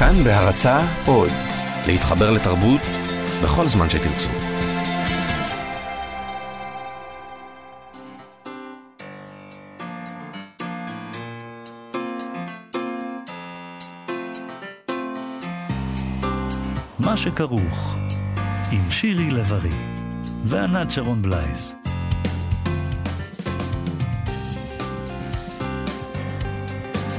כאן בהרצה עוד, להתחבר לתרבות בכל זמן שתרצו. מה שכרוך, עם שירי לב-ארי וענת שרון בלייס.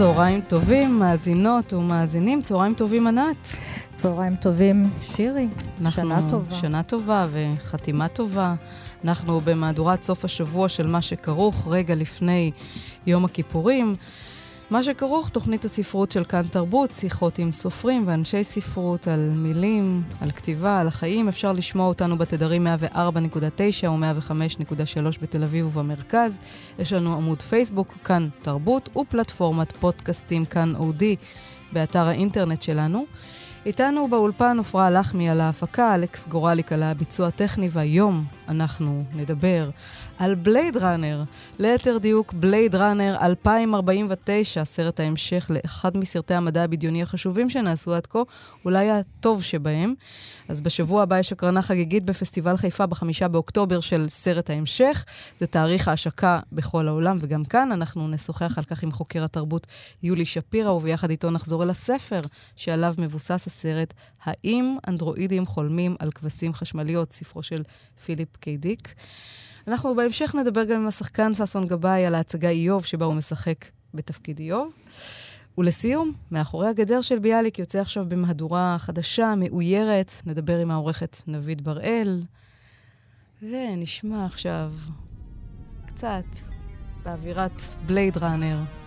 צהריים טובים, מאזינות ומאזינים, צהריים טובים ענת. צהריים טובים, שירי. אנחנו, שנה טובה. שנה טובה וחתימה טובה. אנחנו במהדורת סוף השבוע של מה שכרוך, רגע לפני יום הכיפורים. מה שכרוך, תוכנית הספרות של כאן תרבות, שיחות עם סופרים ואנשי ספרות על מילים, על כתיבה, על החיים. אפשר לשמוע אותנו בתדרים 104.9 או 105.3 בתל אביב ובמרכז. יש לנו עמוד פייסבוק, כאן תרבות, ופלטפורמת פודקאסטים כאן אודי באתר האינטרנט שלנו. איתנו באולפן עפרה לחמי על ההפקה, אלכס גורליק על הביצוע הטכני, והיום אנחנו נדבר על בלייד ראנר, ליתר דיוק בלייד ראנר 2049, סרט ההמשך לאחד מסרטי המדע הבדיוני החשובים שנעשו עד כה, אולי הטוב שבהם. אז בשבוע הבא יש הקרנה חגיגית בפסטיבל חיפה בחמישה באוקטובר של סרט ההמשך. זה תאריך ההשקה בכל העולם, וגם כאן אנחנו נשוחח על כך עם חוקר התרבות יולי שפירא, וביחד איתו נחזור אל הספר שעליו מבוסס הסרט, האם אנדרואידים חולמים על כבשים חשמליות, ספרו של פיליפ קיי-דיק. אנחנו בהמשך נדבר גם עם השחקן ששון גבאי על ההצגה איוב, שבה הוא משחק בתפקיד איוב. ולסיום, מאחורי הגדר של ביאליק יוצא עכשיו במהדורה חדשה, מאוירת. נדבר עם העורכת נביד בראל, ונשמע עכשיו קצת באווירת בלייד ראנר.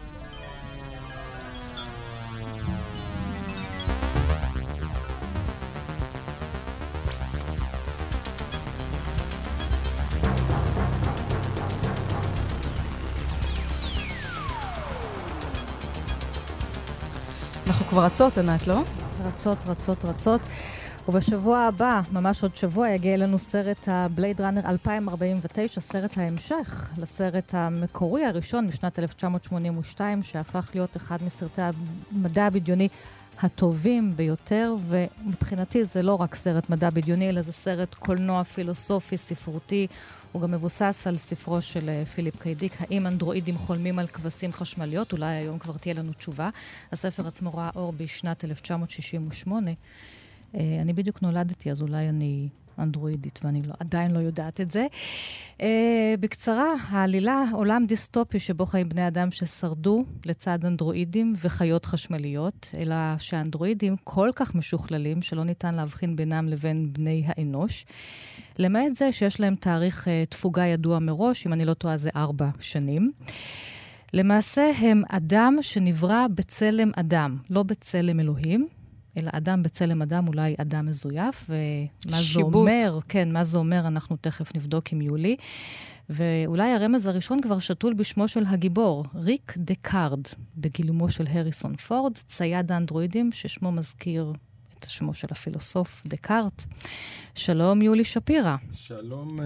כבר רצות, ענת, לא? רצות, רצות, רצות. ובשבוע הבא, ממש עוד שבוע, יגיע אלינו סרט הבלייד ראנר 2049, סרט ההמשך לסרט המקורי הראשון משנת 1982, שהפך להיות אחד מסרטי המדע הבדיוני הטובים ביותר, ומבחינתי זה לא רק סרט מדע בדיוני, אלא זה סרט קולנוע פילוסופי, ספרותי. הוא גם מבוסס על ספרו של אה, פיליפ קיידיק, האם אנדרואידים חולמים על כבשים חשמליות? אולי היום כבר תהיה לנו תשובה. הספר עצמו ראה אור בשנת 1968. אה, אני בדיוק נולדתי, אז אולי אני אנדרואידית, ואני לא, עדיין לא יודעת את זה. Uh, בקצרה, העלילה, עולם דיסטופי שבו חיים בני אדם ששרדו לצד אנדרואידים וחיות חשמליות, אלא שהאנדרואידים כל כך משוכללים שלא ניתן להבחין בינם לבין בני האנוש. למעט זה שיש להם תאריך uh, תפוגה ידוע מראש, אם אני לא טועה זה ארבע שנים. למעשה הם אדם שנברא בצלם אדם, לא בצלם אלוהים. אלא אדם בצלם אדם, אולי אדם מזויף, ומה שיבוט. זה אומר, כן, מה זה אומר, אנחנו תכף נבדוק עם יולי. ואולי הרמז הראשון כבר שתול בשמו של הגיבור, ריק דקארד, בגילומו של הריסון פורד, צייד האנדרואידים, ששמו מזכיר את שמו של הפילוסוף דקארט. שלום, יולי שפירא. שלום,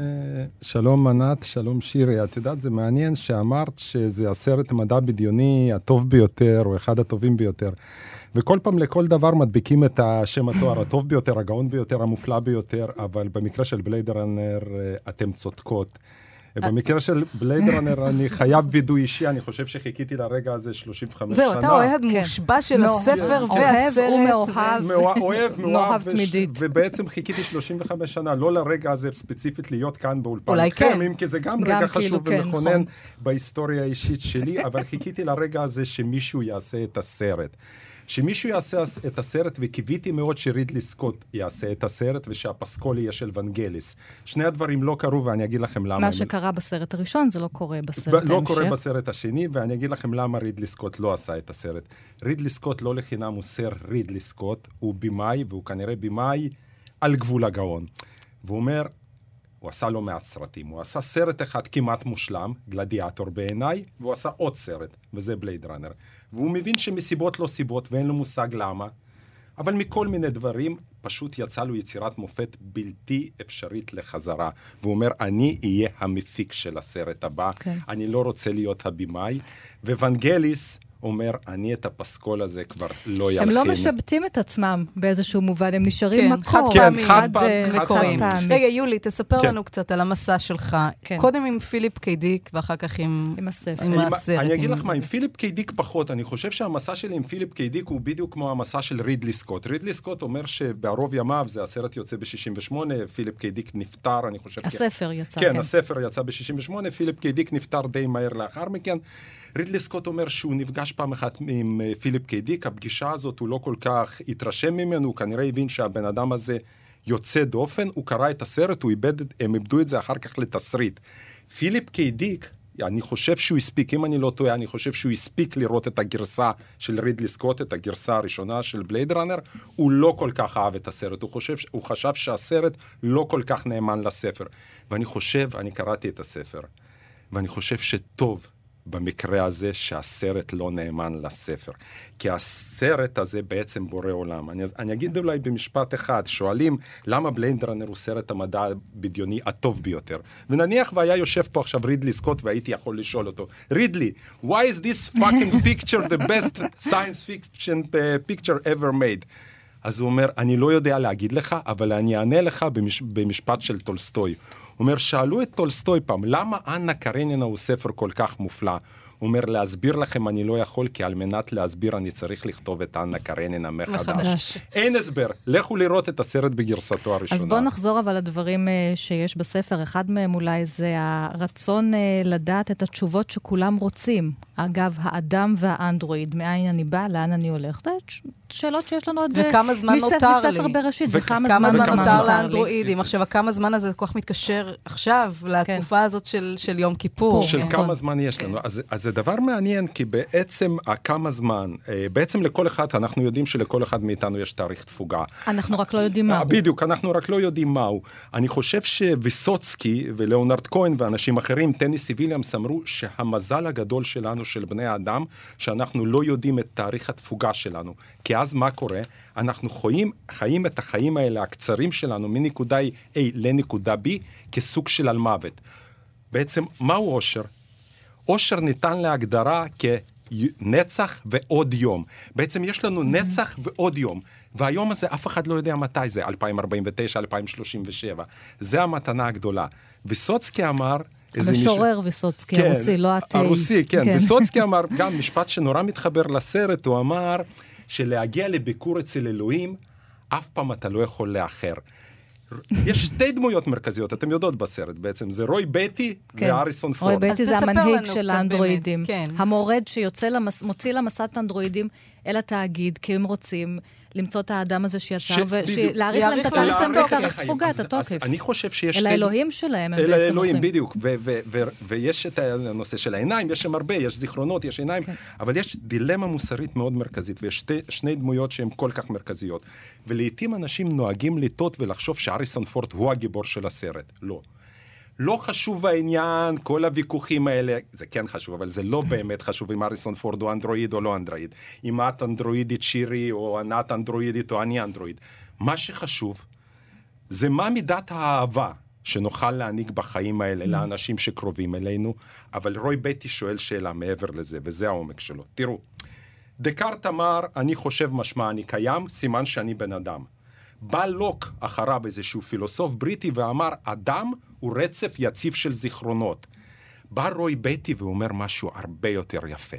שלום ענת, שלום שירי. את יודעת, זה מעניין שאמרת שזה הסרט המדע בדיוני הטוב ביותר, או אחד הטובים ביותר. וכל פעם לכל דבר מדביקים את השם התואר הטוב ביותר, הגאון ביותר, המופלא ביותר, אבל במקרה של בלייד ראנר אתם צודקות. במקרה של בלייד ראנר אני חייב וידוי אישי, אני חושב שחיכיתי לרגע הזה 35 שנה. זהו, אתה אוהד מושבע של הספר והסרט. ומאוהב. אוהב, מאוהב. תמידית. ובעצם חיכיתי 35 שנה, לא לרגע הזה ספציפית להיות כאן באולפן איתכם, אם כי זה גם רגע חשוב ומכונן בהיסטוריה האישית שלי, אבל חיכיתי לרגע הזה שמישהו יעשה את הסרט. שמישהו יעשה את הסרט, וקיוויתי מאוד שרידלי סקוט יעשה את הסרט, ושהפסקול יהיה של ונגליס. שני הדברים לא קרו, ואני אגיד לכם למה. מה שקרה בסרט הראשון, זה לא קורה בסרט ההמשך. לא קורה בסרט השני, ואני אגיד לכם למה רידלי סקוט לא עשה את הסרט. רידלי סקוט לא לחינם הוא סר רידלי סקוט, הוא במאי, והוא כנראה במאי על גבול הגאון. והוא אומר, הוא עשה לא מעט סרטים. הוא עשה סרט אחד כמעט מושלם, גלדיאטור בעיניי, והוא עשה עוד סרט, וזה בלייד ראנר. והוא מבין שמסיבות לא סיבות, ואין לו מושג למה, אבל מכל מיני דברים, פשוט יצא לו יצירת מופת בלתי אפשרית לחזרה. והוא אומר, אני אהיה המפיק של הסרט הבא, okay. אני לא רוצה להיות הבמאי. ונגליס אומר, אני את הפסקול הזה כבר לא אלחין. לא משבטים את עצמם באיזשהו מובן, הם נשארים כן, מקור. כן, חד חד, פעמי, אה, חד מקוריים. פעמי. רגע, יולי, תספר כן. לנו קצת על המסע שלך. כן. קודם עם פיליפ קיי-דיק, ואחר כך עם... עם הספר. עם עם- הסרט. אני אגיד עם- לך מה, עם פיליפ קיי-דיק פחות, אני חושב שהמסע שלי עם פיליפ קיי-דיק הוא בדיוק כמו המסע של רידלי סקוט. רידלי סקוט אומר שבערוב ימיו, זה הסרט יוצא ב-68, פיליפ קיי-דיק נפטר, אני חושב... הספר יצא, כן, כן. הספר יצא ב-68, פיליפ קיי-דיק נפטר די מהר לאחר מכן. רידלי סקוט אומר שהוא נפגש פעם אחת עם אה, פיליפ קיי-דיק, הפגישה הזאת הוא לא כל כך התרשם ממנו, הוא כנראה הבין שהבן אדם הזה יוצא דופן, הוא קרא את הסרט, הוא עיבד, הם עיבדו את זה אחר כך לתסריט. פיליפ קיי-דיק, אני חושב שהוא הספיק, אם אני לא טועה, אני חושב שהוא הספיק לראות את הגרסה של רידלי סקוט, את הגרסה הראשונה של בלייד ראנר, הוא לא כל כך אהב את הסרט, הוא, חושב, הוא חשב שהסרט לא כל כך נאמן לספר. ואני חושב, אני קראתי את הספר, ואני חושב שטוב במקרה הזה שהסרט לא נאמן לספר. כי הסרט הזה בעצם בורא עולם. אני, אני אגיד אולי במשפט אחד, שואלים למה בלייד ראנר הוא סרט המדע הבדיוני הטוב ביותר. ונניח והיה יושב פה עכשיו רידלי סקוט והייתי יכול לשאול אותו, רידלי, why is this fucking picture the best science fiction uh, picture ever made? אז הוא אומר, אני לא יודע להגיד לך, אבל אני אענה לך במש... במשפט של טולסטוי. הוא אומר, שאלו את טולסטוי פעם, למה אנה קרנינה הוא ספר כל כך מופלא? הוא אומר, להסביר לכם אני לא יכול, כי על מנת להסביר אני צריך לכתוב את אנה קרנינה מחדש. מחדש. אין הסבר, לכו לראות את הסרט בגרסתו הראשונה. אז בואו נחזור אבל לדברים אה, שיש בספר. אחד מהם אולי זה הרצון אה, לדעת את התשובות שכולם רוצים. אגב, האדם והאנדרואיד, מאין אני באה, לאן אני הולכת? זה ש- שאלות שיש לנו עוד... אה, וכמה זמן מספר- נותר מספר לי. בראשית, וכמה כמה זמן נותר. לאנדרואידים? עכשיו, הכמה זמן הזה כל כך מתקשר עכשיו לתקופה הזאת של של יום כיפור. של כן. כמה זמן יש לנו. אז, אז זה דבר מעניין, כי בעצם הכמה זמן, אה, בעצם לכל אחד, אנחנו יודעים שלכל אחד מאיתנו יש תאריך תפוגה. אנחנו רק לא יודעים אה, מהו. בדיוק, אנחנו רק לא יודעים מהו. אני חושב שוויסוצקי ולאונרד כהן ואנשים אחרים, טניסי ויליאמס, אמרו שהמזל הגדול שלנו, של בני האדם, שאנחנו לא יודעים את תאריך התפוגה שלנו. כי אז מה קורה? אנחנו חיים, חיים את החיים האלה, הקצרים שלנו, מנקודה A לנקודה B, כסוג של על מוות. בעצם, מהו עושר? עושר ניתן להגדרה כנצח ועוד יום. בעצם יש לנו נצח ועוד יום, והיום הזה אף אחד לא יודע מתי זה, 2049, 2037. זה המתנה הגדולה. ויסוצקי אמר... המשורר ויסוצקי, הרוסי, לא התה. הרוסי, כן. ויסוצקי אמר גם משפט שנורא מתחבר לסרט, הוא אמר שלהגיע לביקור אצל אלוהים, אף פעם אתה לא יכול לאחר. יש שתי דמויות מרכזיות, אתם יודעות בסרט בעצם, זה רוי בטי כן. ואריסון פורד. רוי בטי זה המנהיג של האנדרואידים. כן. המורד שיוצא, למס... מוציא למסת האנדרואידים אל התאגיד, כי הם רוצים למצוא את האדם הזה שיצר, ש-. ולהאריך להם את התאריך, להם את התוקף. תפוגה, את אז- אז התוקף. אני חושב שיש... אל האלוהים שלהם, הם אל בעצם האלוהים, הולכים. בדיוק. ויש את הנושא של העיניים, יש שם הרבה, יש זיכרונות, יש עיניים, כן. אבל יש דילמה מוסרית מאוד מרכזית, ויש שני דמויות שהן כל כך מרכזיות. ולעיתים אנשים נוהגים לטעות ולחשוב שאריסון פורט הוא הגיבור של הסרט. לא. לא חשוב העניין, כל הוויכוחים האלה, זה כן חשוב, אבל זה לא באמת חשוב אם אריסון פורד הוא אנדרואיד או לא אנדרואיד. אם את אנדרואידית שירי, או ענת אנדרואידית, או אני אנדרואיד. מה שחשוב זה מה מידת האהבה שנוכל להעניק בחיים האלה לאנשים שקרובים אלינו, אבל רוי בטי שואל שאלה מעבר לזה, וזה העומק שלו. תראו, דקארט אמר, אני חושב משמע אני קיים, סימן שאני בן אדם. בא לוק אחריו איזשהו פילוסוף בריטי ואמר, אדם הוא רצף יציב של זיכרונות. בא רוי בטי ואומר משהו הרבה יותר יפה.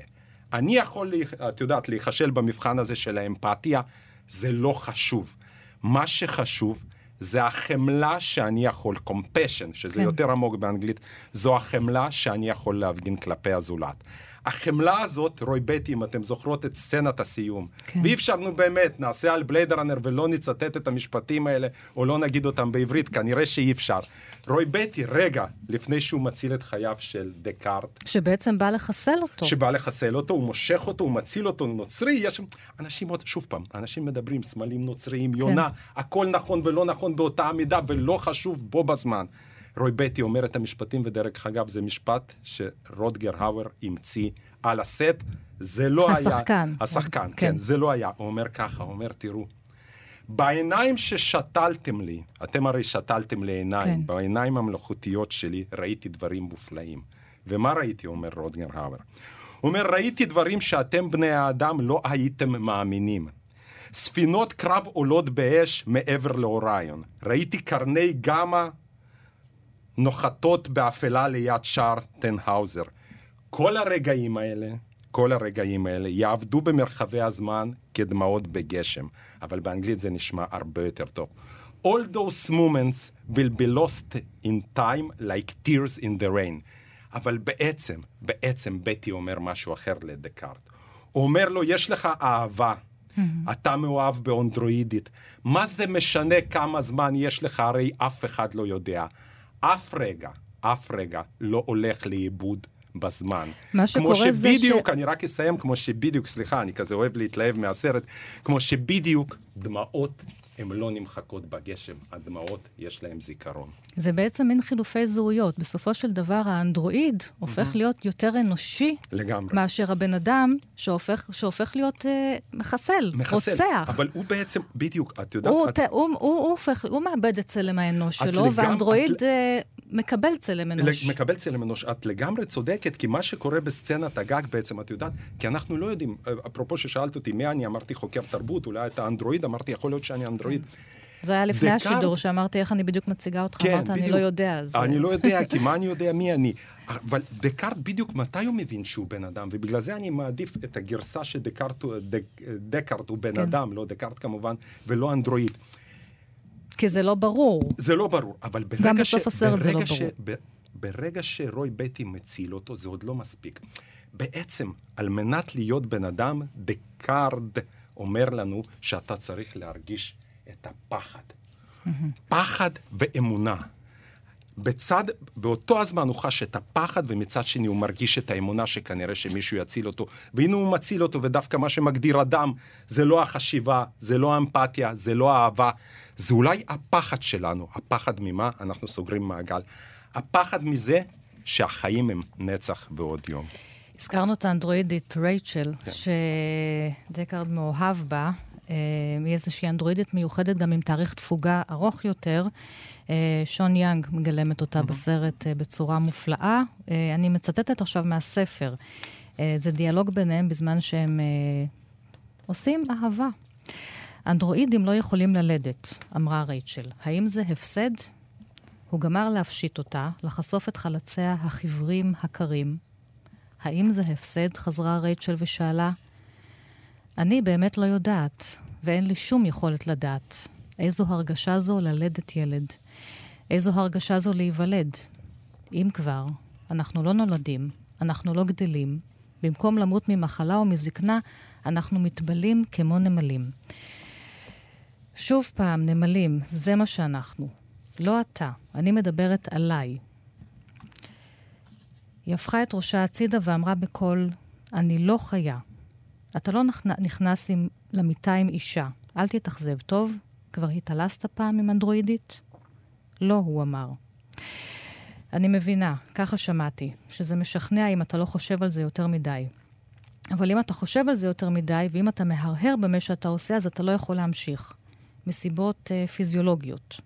אני יכול, את יודעת, להיכשל במבחן הזה של האמפתיה, זה לא חשוב. מה שחשוב זה החמלה שאני יכול, compassion, שזה כן. יותר עמוק באנגלית, זו החמלה שאני יכול להפגין כלפי הזולת. החמלה הזאת, רוי בטי, אם אתם זוכרות את סצנת הסיום, כן. ואי אפשר, נו באמת, נעשה על בלייד ראנר ולא נצטט את המשפטים האלה, או לא נגיד אותם בעברית, כנראה שאי אפשר. רוי בטי, רגע, לפני שהוא מציל את חייו של דקארט, שבעצם בא לחסל אותו. שבא לחסל אותו, הוא מושך אותו, הוא מציל אותו, נוצרי, יש שם... אנשים עוד, שוב פעם, אנשים מדברים, סמלים נוצריים, יונה, הכל נכון ולא נכון באותה המידה, ולא חשוב בו בזמן. רוי בטי אומר את המשפטים, ודרך אגב, זה משפט שרודגר האוור המציא על הסט, זה לא היה... השחקן. השחקן, כן. כן, זה לא היה. הוא אומר ככה, הוא אומר, תראו, בעיניים ששתלתם לי, אתם הרי שתלתם לי עיניים, כן. כן. בעיניים המלאכותיות שלי ראיתי דברים מופלאים. ומה ראיתי, אומר רודגר האוור? הוא אומר, ראיתי דברים שאתם בני האדם לא הייתם מאמינים. ספינות קרב עולות באש מעבר לאוריון. ראיתי קרני גמא נוחתות באפלה ליד שער טנהאוזר. כל הרגעים האלה, כל הרגעים האלה יעבדו במרחבי הזמן כדמעות בגשם, אבל באנגלית זה נשמע הרבה יותר טוב. All those moments will be lost in time like tears in the rain. אבל בעצם, בעצם בטי אומר משהו אחר לדקארט. הוא אומר לו, יש לך אהבה, אתה מאוהב באנדרואידית. מה זה משנה כמה זמן יש לך? הרי אף אחד לא יודע. אף רגע, אף רגע לא הולך לאיבוד בזמן. מה שקורה כמו זה שבדיוק, ש- אני רק אסיים, כמו שבדיוק, סליחה, אני כזה אוהב להתלהב מהסרט, כמו שבדיוק דמעות הן לא נמחקות בגשם, הדמעות יש להן זיכרון. זה בעצם מין חילופי זהויות. בסופו של דבר, האנדרואיד הופך להיות יותר אנושי לגמרי. מאשר הבן אדם שהופך, שהופך להיות אה, מחסל, מחסל. רוצח. אבל הוא בעצם, בדיוק, את יודעת, הוא, את, הוא, הוא, הוא, הופך, הוא מאבד את צלם האנוש שלו, לגמ- והאנדרואיד את- אה, מקבל צלם אנוש. מקבל צלם אנוש. את לגמרי צודקת, כי מה שקורה בסצנת הגג בעצם, את יודעת, כי אנחנו לא יודעים, אה, אפרופו ששאלת אותי מי אני, אמרתי חוקר תרבות, אולי אתה אנדרואיד, אמרתי, יכול להיות שאני אנדרואיד. זה היה לפני דקארט- השידור, שאמרתי איך אני בדיוק מציגה אותך, כן, אמרת, אני בדיוק. לא יודע. אז... אני לא יודע, כי מה אני יודע מי אני? אבל דקארט בדיוק מתי הוא מבין שהוא בן אדם, ובגלל זה אני מעדיף את הגרסה שדקארט הוא- דק- דקארט הוא בן כן. אדם, לא דקארט כמובן, ולא אנדרואיד. כי זה לא ברור. זה לא ברור, אבל ברגע גם ש... בסוף הסרט זה לא ש- ברור. ב- ברגע שרוי בטי מציל אותו, זה עוד לא מספיק. בעצם, על מנת להיות בן אדם, דקארד אומר לנו שאתה צריך להרגיש את הפחד. פחד ואמונה. בצד, באותו הזמן הוא חש את הפחד, ומצד שני הוא מרגיש את האמונה שכנראה שמישהו יציל אותו. והנה הוא מציל אותו, ודווקא מה שמגדיר אדם זה לא החשיבה, זה לא האמפתיה, זה לא האהבה, זה אולי הפחד שלנו. הפחד ממה? אנחנו סוגרים מעגל. הפחד מזה שהחיים הם נצח ועוד יום. הזכרנו את האנדרואידית רייצ'ל, כן. שדקארד מאוהב בה. אה, היא איזושהי אנדרואידית מיוחדת גם עם תאריך תפוגה ארוך יותר. אה, שון יאנג מגלמת אותה בסרט אה, בצורה מופלאה. אה, אני מצטטת עכשיו מהספר. זה דיאלוג ביניהם בזמן שהם עושים אהבה. אנדרואידים לא יכולים ללדת, אמרה רייצ'ל. האם זה הפסד? הוא גמר להפשיט אותה, לחשוף את חלציה החיוורים הקרים. האם זה הפסד? חזרה רייצ'ל ושאלה. אני באמת לא יודעת, ואין לי שום יכולת לדעת. איזו הרגשה זו ללדת ילד. איזו הרגשה זו להיוולד. אם כבר, אנחנו לא נולדים, אנחנו לא גדלים. במקום למות ממחלה או מזקנה, אנחנו מתבלים כמו נמלים. שוב פעם, נמלים, זה מה שאנחנו. לא אתה, אני מדברת עליי. היא הפכה את ראשה הצידה ואמרה בקול, אני לא חיה. אתה לא נכנ- נכנס עם, למיטה עם אישה. אל תתאכזב, טוב? כבר התעלסת פעם עם אנדרואידית? לא, הוא אמר. אני מבינה, ככה שמעתי, שזה משכנע אם אתה לא חושב על זה יותר מדי. אבל אם אתה חושב על זה יותר מדי, ואם אתה מהרהר במה שאתה עושה, אז אתה לא יכול להמשיך. מסיבות uh, פיזיולוגיות.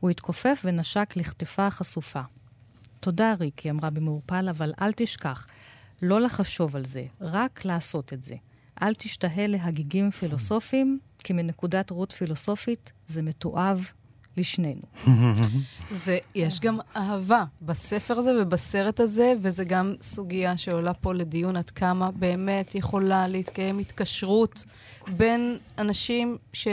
הוא התכופף ונשק לכתפה החשופה. תודה, ריק, היא אמרה במעורפל, אבל אל תשכח, לא לחשוב על זה, רק לעשות את זה. אל תשתהה להגיגים פילוסופיים, כי מנקודת ראות פילוסופית זה מתועב לשנינו. זה, יש גם אהבה בספר הזה ובסרט הזה, וזה גם סוגיה שעולה פה לדיון עד כמה באמת יכולה להתקיים התקשרות בין אנשים ש...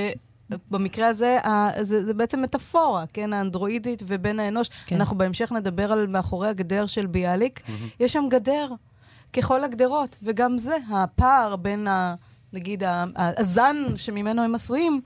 במקרה הזה, זה, זה בעצם מטאפורה, כן, האנדרואידית ובין האנוש. כן. כן. אנחנו בהמשך נדבר על מאחורי הגדר של ביאליק. יש שם גדר, ככל הגדרות, וגם זה, הפער בין, ה, נגיד, הזן שממנו הם עשויים,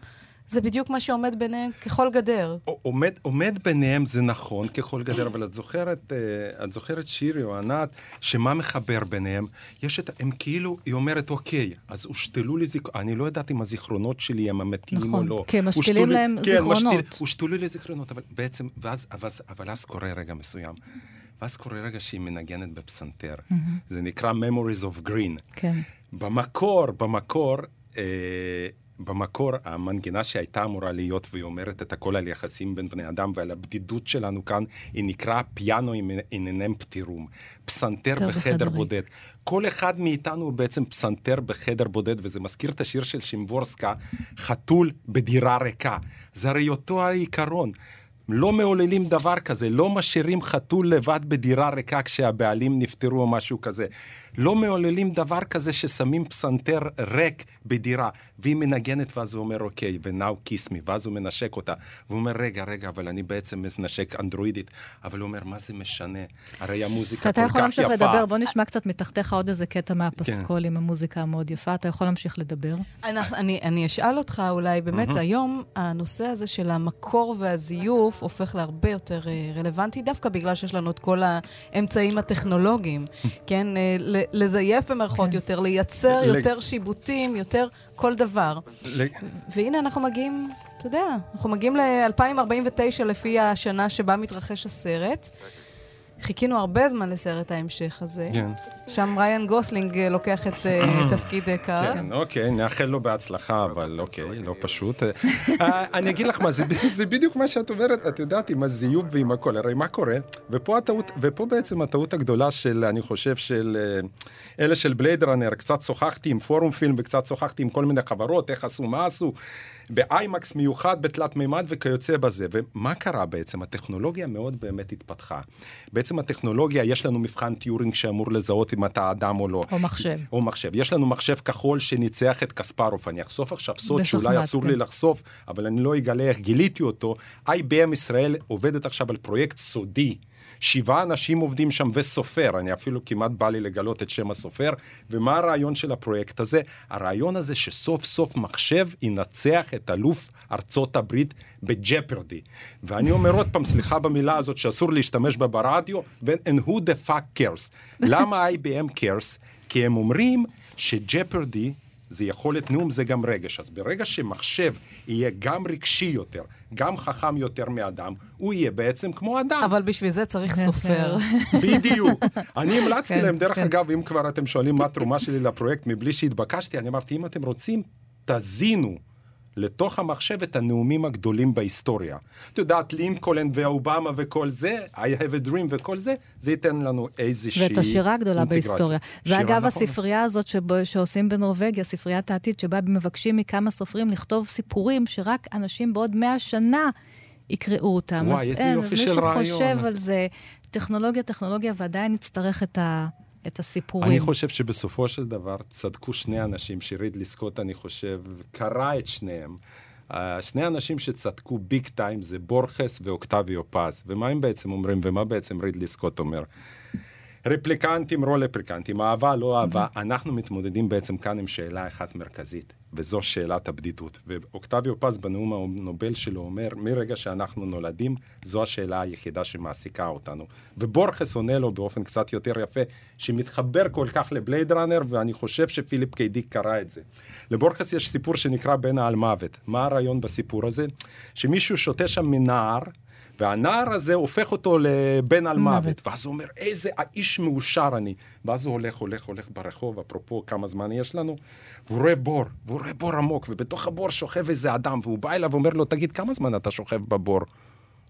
זה בדיוק מה שעומד ביניהם ככל גדר. עומד, עומד ביניהם זה נכון ככל גדר, אבל את זוכרת, אה, את זוכרת שירי או ענת, שמה מחבר ביניהם? יש את, הם כאילו, היא אומרת, אוקיי, אז הושתלו לי זיכרונות, אני לא יודעת אם הזיכרונות שלי הם אמיתיים נכון, או לא. כי הם משתילים להם כן, זיכרונות. הושתלו לי זיכרונות, אבל בעצם, ואז, אבל, אבל אז קורה רגע מסוים. ואז קורה רגע שהיא מנגנת בפסנתר. זה נקרא Memories of Green. כן. במקור, במקור, אה, במקור, המנגינה שהייתה אמורה להיות, והיא אומרת את הכל על יחסים בין בני אדם ועל הבדידות שלנו כאן, היא נקרא פיאנו איננם פטירום. פסנתר בחדר בחדר בודד. כל אחד מאיתנו הוא בעצם פסנתר בחדר בודד, וזה מזכיר את השיר של שימבורסקה, חתול בדירה ריקה. זה הרי אותו העיקרון. לא מעוללים דבר כזה, לא משאירים חתול לבד בדירה ריקה כשהבעלים נפטרו או משהו כזה. לא מעוללים דבר כזה ששמים פסנתר ריק בדירה, והיא מנגנת ואז הוא אומר אוקיי, ו-now kiss me, ואז הוא מנשק אותה. והוא אומר רגע, רגע, אבל אני בעצם מנשק אנדרואידית. אבל הוא אומר, מה זה משנה? הרי המוזיקה כל כך יפה. אתה יכול להמשיך לדבר, בוא נשמע קצת מתחתיך עוד איזה קטע מהפסקול כן. עם המוזיקה המאוד יפה. אתה יכול להמשיך לדבר. אני, אני אשאל אותך אולי, באמת, היום הנושא הזה של המקור והזיוף הופך להרבה יותר אה, רלוונטי, דווקא בגלל שיש לנו את כל האמצעים הטכנולוגיים, כן? לזייף במרכאות כן. יותר, לייצר יותר שיבוטים, יותר כל דבר. והנה אנחנו מגיעים, אתה יודע, אנחנו מגיעים ל-2049 לפי השנה שבה מתרחש הסרט. חיכינו הרבה זמן לסרט ההמשך הזה. כן. שם ריין גוסלינג אה, לוקח את אה, תפקיד אה, קארט. כן, אוקיי, נאחל לו בהצלחה, אבל אוקיי, לא פשוט. אני אגיד לך מה, זה בדיוק מה שאת אומרת, את יודעת, עם הזיוף ועם הכל. הרי מה קורה? ופה הטעות, ופה בעצם הטעות הגדולה של, אני חושב, של אלה של בלייד ראנר, קצת שוחחתי עם פורום פילם וקצת שוחחתי עם כל מיני חברות, איך עשו, מה עשו. באיימקס מיוחד בתלת מימד וכיוצא בזה. ומה קרה בעצם? הטכנולוגיה מאוד באמת התפתחה. בעצם הטכנולוגיה, יש לנו מבחן טיורינג שאמור לזהות אם אתה אדם או לא. או מחשב. או מחשב. יש לנו מחשב כחול שניצח את קספרוב. אני אחשוף עכשיו סוד שאולי אסור כן. לי לחשוף, אבל אני לא אגלה איך גיליתי אותו. IBM ישראל עובדת עכשיו על פרויקט סודי. שבעה אנשים עובדים שם וסופר, אני אפילו כמעט בא לי לגלות את שם הסופר. ומה הרעיון של הפרויקט הזה? הרעיון הזה שסוף סוף מחשב ינצח את אלוף ארצות הברית בג'פרדי. ואני אומר עוד פעם, סליחה במילה הזאת שאסור להשתמש בה ברדיו, and who the fuck cares. למה IBM cares? כי הם אומרים שג'פרדי זה יכולת נאום, זה גם רגש. אז ברגע שמחשב יהיה גם רגשי יותר, גם חכם יותר מאדם, הוא יהיה בעצם כמו אדם. אבל בשביל זה צריך כן, סופר. כן. בדיוק. אני המלצתי כן, להם, דרך אגב, אם כבר אתם שואלים מה התרומה שלי לפרויקט מבלי שהתבקשתי, אני אמרתי, אם אתם רוצים, תזינו. לתוך המחשב את הנאומים הגדולים בהיסטוריה. את יודעת, לינקולן ואובמה וכל זה, I have a dream וכל זה, זה ייתן לנו איזושהי ואת השירה הגדולה בהיסטוריה. זה אגב נכון. הספרייה הזאת שבו, שעושים בנורבגיה, ספריית העתיד, שבה מבקשים מכמה סופרים לכתוב סיפורים שרק אנשים בעוד מאה שנה יקראו אותם. וואי, איזה יופי של רעיון. אז אין, אז מי שחושב על זה, טכנולוגיה, טכנולוגיה, ועדיין נצטרך את ה... את הסיפורים. אני חושב שבסופו של דבר צדקו שני אנשים, שרידלי סקוט, אני חושב, קרא את שניהם. Uh, שני אנשים שצדקו ביג טיים זה בורכס ואוקטביו פז. ומה הם בעצם אומרים, ומה בעצם רידלי סקוט אומר? רפליקנטים, לא רפליקנטים, אהבה, לא אהבה. אנחנו מתמודדים בעצם כאן עם שאלה אחת מרכזית, וזו שאלת הבדידות. ואוקטביו פז בנאום הנובל שלו אומר, מרגע שאנחנו נולדים, זו השאלה היחידה שמעסיקה אותנו. ובורכס עונה לו באופן קצת יותר יפה, שמתחבר כל כך לבלייד ראנר, ואני חושב שפיליפ קיידיק קרא את זה. לבורכס יש סיפור שנקרא בן העל מוות. מה הרעיון בסיפור הזה? שמישהו שותה שם מנער, והנער הזה הופך אותו לבן על מוות. ואז הוא אומר, איזה האיש מאושר אני. ואז הוא הולך, הולך, הולך ברחוב, אפרופו כמה זמן יש לנו, והוא רואה בור, והוא רואה בור עמוק, ובתוך הבור שוכב איזה אדם, והוא בא אליו ואומר לו, תגיד, כמה זמן אתה שוכב בבור? הוא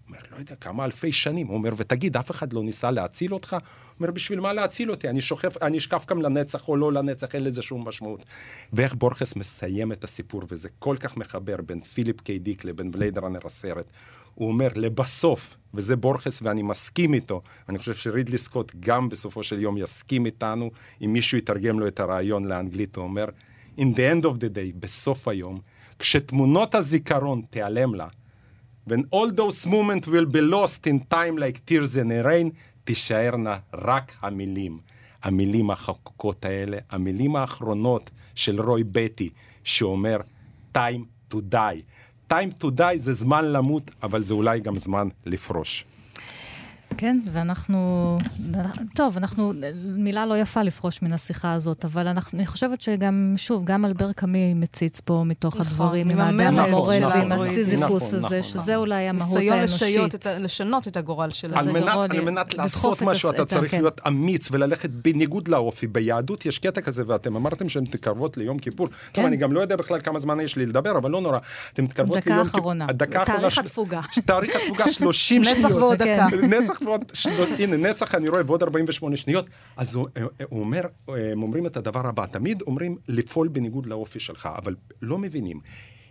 אומר, לא יודע, כמה אלפי שנים. הוא אומר, ותגיד, אף אחד לא ניסה להציל אותך? הוא אומר, בשביל מה להציל אותי? אני שוכב, אני אשכב כאן לנצח או לא לנצח, אין לזה שום משמעות. ואיך בורכס מסיים את הסיפור, וזה כל כך מחבר בין פיליפ קיי דיק לבין בלייד ראנר הסרט. הוא אומר, לבסוף, וזה בורכס ואני מסכים איתו, אני חושב שרידלי סקוט גם בסופו של יום יסכים איתנו, אם מישהו יתרגם לו את הרעיון לאנגלית, הוא אומר, in the end of the day, בסוף היום, כשתמונות הזיכרון תיעלמנה, when all those moments will be lost in time like tears in a rain, תישארנה רק המילים. המילים החקוקות האלה, המילים האחרונות של רוי בטי, שאומר, time to die. Time to die זה זמן למות, אבל זה אולי גם זמן לפרוש. כן, ואנחנו... טוב, אנחנו... מילה לא יפה לפרוש מן השיחה הזאת, אבל אנחנו, אני חושבת שגם, שוב, גם אלבר קאמי מציץ פה מתוך נכון, הדברים, עם האדם המורד נכון, ועם נכון, הסיזיפוס הזה, נכון, שזה אולי המהות האנושית. ניסיון לשנות את הגורל של על מנת, על מנת לעשות משהו, אתה צריך כן. להיות אמיץ וללכת בניגוד לאופי. ביהדות יש קטע כזה, ואתם אמרתם שהן מתקרבות ליום כיפור. כן. טוב, אני גם לא יודע בכלל כמה זמן יש לי לדבר, אבל לא נורא. אתן מתקרבות ליום כיפור. דקה אחרונה. תאריך התפוגה. תאריך התפוגה 30 שניות. נצח ועוד דקה. נצח ועוד, הנה, נצח אני רואה ועוד 48 שניות. אז הוא, הוא אומר, הם אומרים את הדבר הבא, תמיד אומרים לפעול בניגוד לאופי שלך, אבל לא מבינים.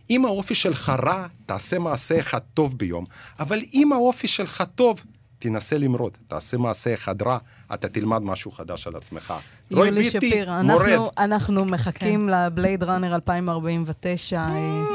אם האופי שלך רע, תעשה מעשה אחד טוב ביום, אבל אם האופי שלך טוב, תנסה למרוד, תעשה מעשה אחד רע, אתה תלמד משהו חדש על עצמך. רוי ביטי, מורד. אנחנו מחכים כן. לבלייד ראנר 2049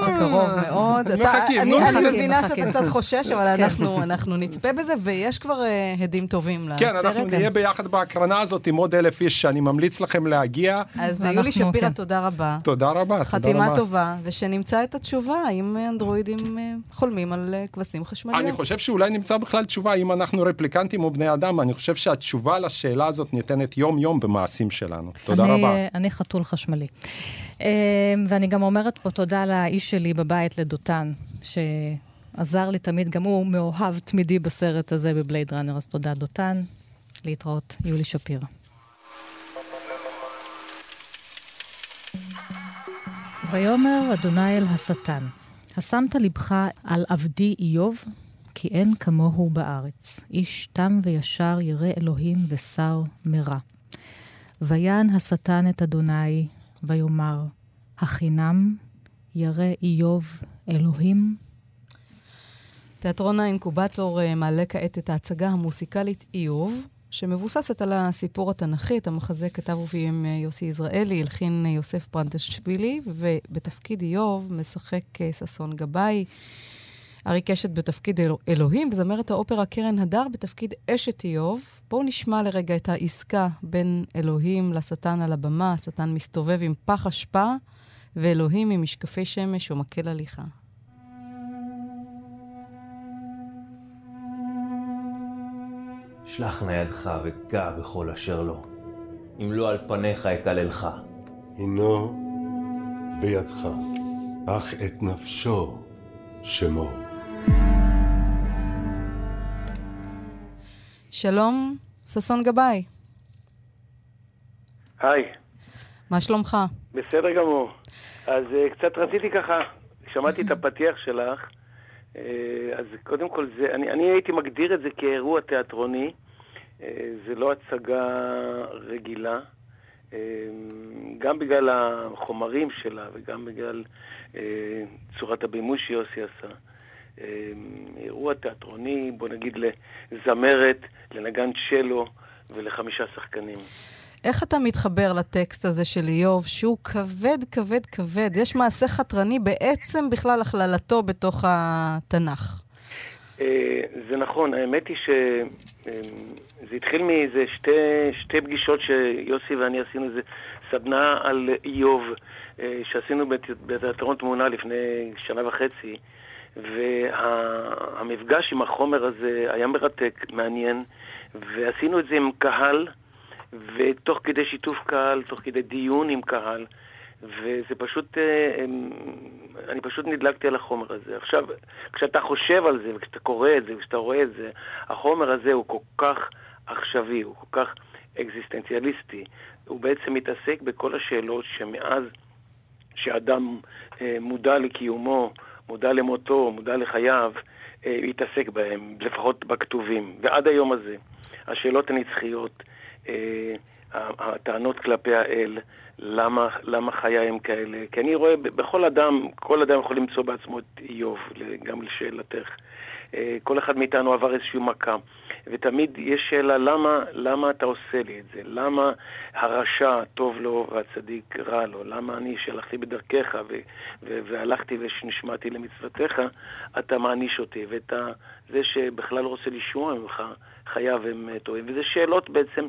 בקרוב מאוד. מחכים, נו, מחכים. אני מבינה שאתה קצת חושש, אבל כן. אנחנו נצפה בזה, ויש כבר אה, הדים טובים לסרט. כן, אנחנו נהיה ביחד בהקרנה הזאת עם עוד אלף איש, שאני ממליץ לכם להגיע. אז יולי שפירא, כן. תודה רבה. תודה רבה, חתימה טובה, ושנמצא את התשובה, האם אנדרואידים אה, חולמים על אה, כבשים חשמליות. אני חושב שאולי נמצא בכלל תשובה, אם אנחנו רפליקנטים או בני אדם, אני חושב שהתשובה לשאלה הזאת ניתנת יום-יום במעשים שלנו. תודה אני, רבה. אני חתול חשמלי. אמ, ואני גם אומרת פה תודה לאיש שלי בבית, לדותן, שעזר לי תמיד, גם הוא מאוהב תמידי בסרט הזה בבלייד ראנר, אז תודה, דותן. להתראות, יולי שפירא. ויאמר אדוני אל השטן, השמת לבך על עבדי איוב? כי אין כמוהו בארץ. איש תם וישר ירא אלוהים ושר מרע. ויען השטן את אדוני, ויאמר, החינם ירא איוב אלוהים? תיאטרון האינקובטור אה, מעלה כעת את ההצגה המוסיקלית איוב, שמבוססת על הסיפור התנ"כי. את המחזה כתב וביים אה, יוסי יזרעאלי, הלחין אה, יוסף פרנטשווילי, ובתפקיד איוב משחק ששון גבאי. ארי קשת בתפקיד אל... אלוהים, וזמרת האופרה קרן הדר בתפקיד אשת איוב. בואו נשמע לרגע את העסקה בין אלוהים לשטן על הבמה. השטן מסתובב עם פח אשפה, ואלוהים עם משקפי שמש ומקל הליכה. שלח נא ידך וגע בכל אשר לו, אם לא על פניך אקללך. הינו בידך, אך את נפשו שמור. שלום, ששון גבאי. היי. מה שלומך? בסדר גמור. אז uh, קצת רציתי ככה, שמעתי את הפתיח שלך, uh, אז קודם כל זה, אני, אני הייתי מגדיר את זה כאירוע תיאטרוני, uh, זה לא הצגה רגילה, uh, גם בגלל החומרים שלה וגם בגלל uh, צורת הבימוי שיוסי עשה. אירוע תיאטרוני, בוא נגיד לזמרת, לנגן צ'לו ולחמישה שחקנים. איך אתה מתחבר לטקסט הזה של איוב, שהוא כבד, כבד, כבד? יש מעשה חתרני בעצם בכלל הכללתו בתוך התנ"ך. אה, זה נכון, האמת היא שזה התחיל מאיזה שתי, שתי פגישות שיוסי ואני עשינו איזה סדנה על איוב, אה, שעשינו בתיאטרון תמונה לפני שנה וחצי. והמפגש עם החומר הזה היה מרתק, מעניין, ועשינו את זה עם קהל, ותוך כדי שיתוף קהל, תוך כדי דיון עם קהל, וזה פשוט, אה, אני פשוט נדלקתי על החומר הזה. עכשיו, כשאתה חושב על זה, וכשאתה קורא את זה, וכשאתה רואה את זה, החומר הזה הוא כל כך עכשווי, הוא כל כך אקזיסטנציאליסטי. הוא בעצם מתעסק בכל השאלות שמאז שאדם אה, מודע לקיומו, מודע למותו, מודע לחייו, אה, להתעסק בהם, לפחות בכתובים. ועד היום הזה, השאלות הנצחיות, אה, הטענות כלפי האל, למה, למה חיי הם כאלה. כי אני רואה בכל אדם, כל אדם יכול למצוא בעצמו את איוב, גם לשאלתך. אה, כל אחד מאיתנו עבר איזושהי מכה. ותמיד יש שאלה, למה, למה אתה עושה לי את זה? למה הרשע טוב לו והצדיק רע לו? למה אני, שהלכתי בדרכך ו- ו- והלכתי ונשמעתי למצוותיך, אתה מעניש אותי? ואת זה שבכלל לא רוצה לשמוע ממך, חייו הם טועים. וזה שאלות בעצם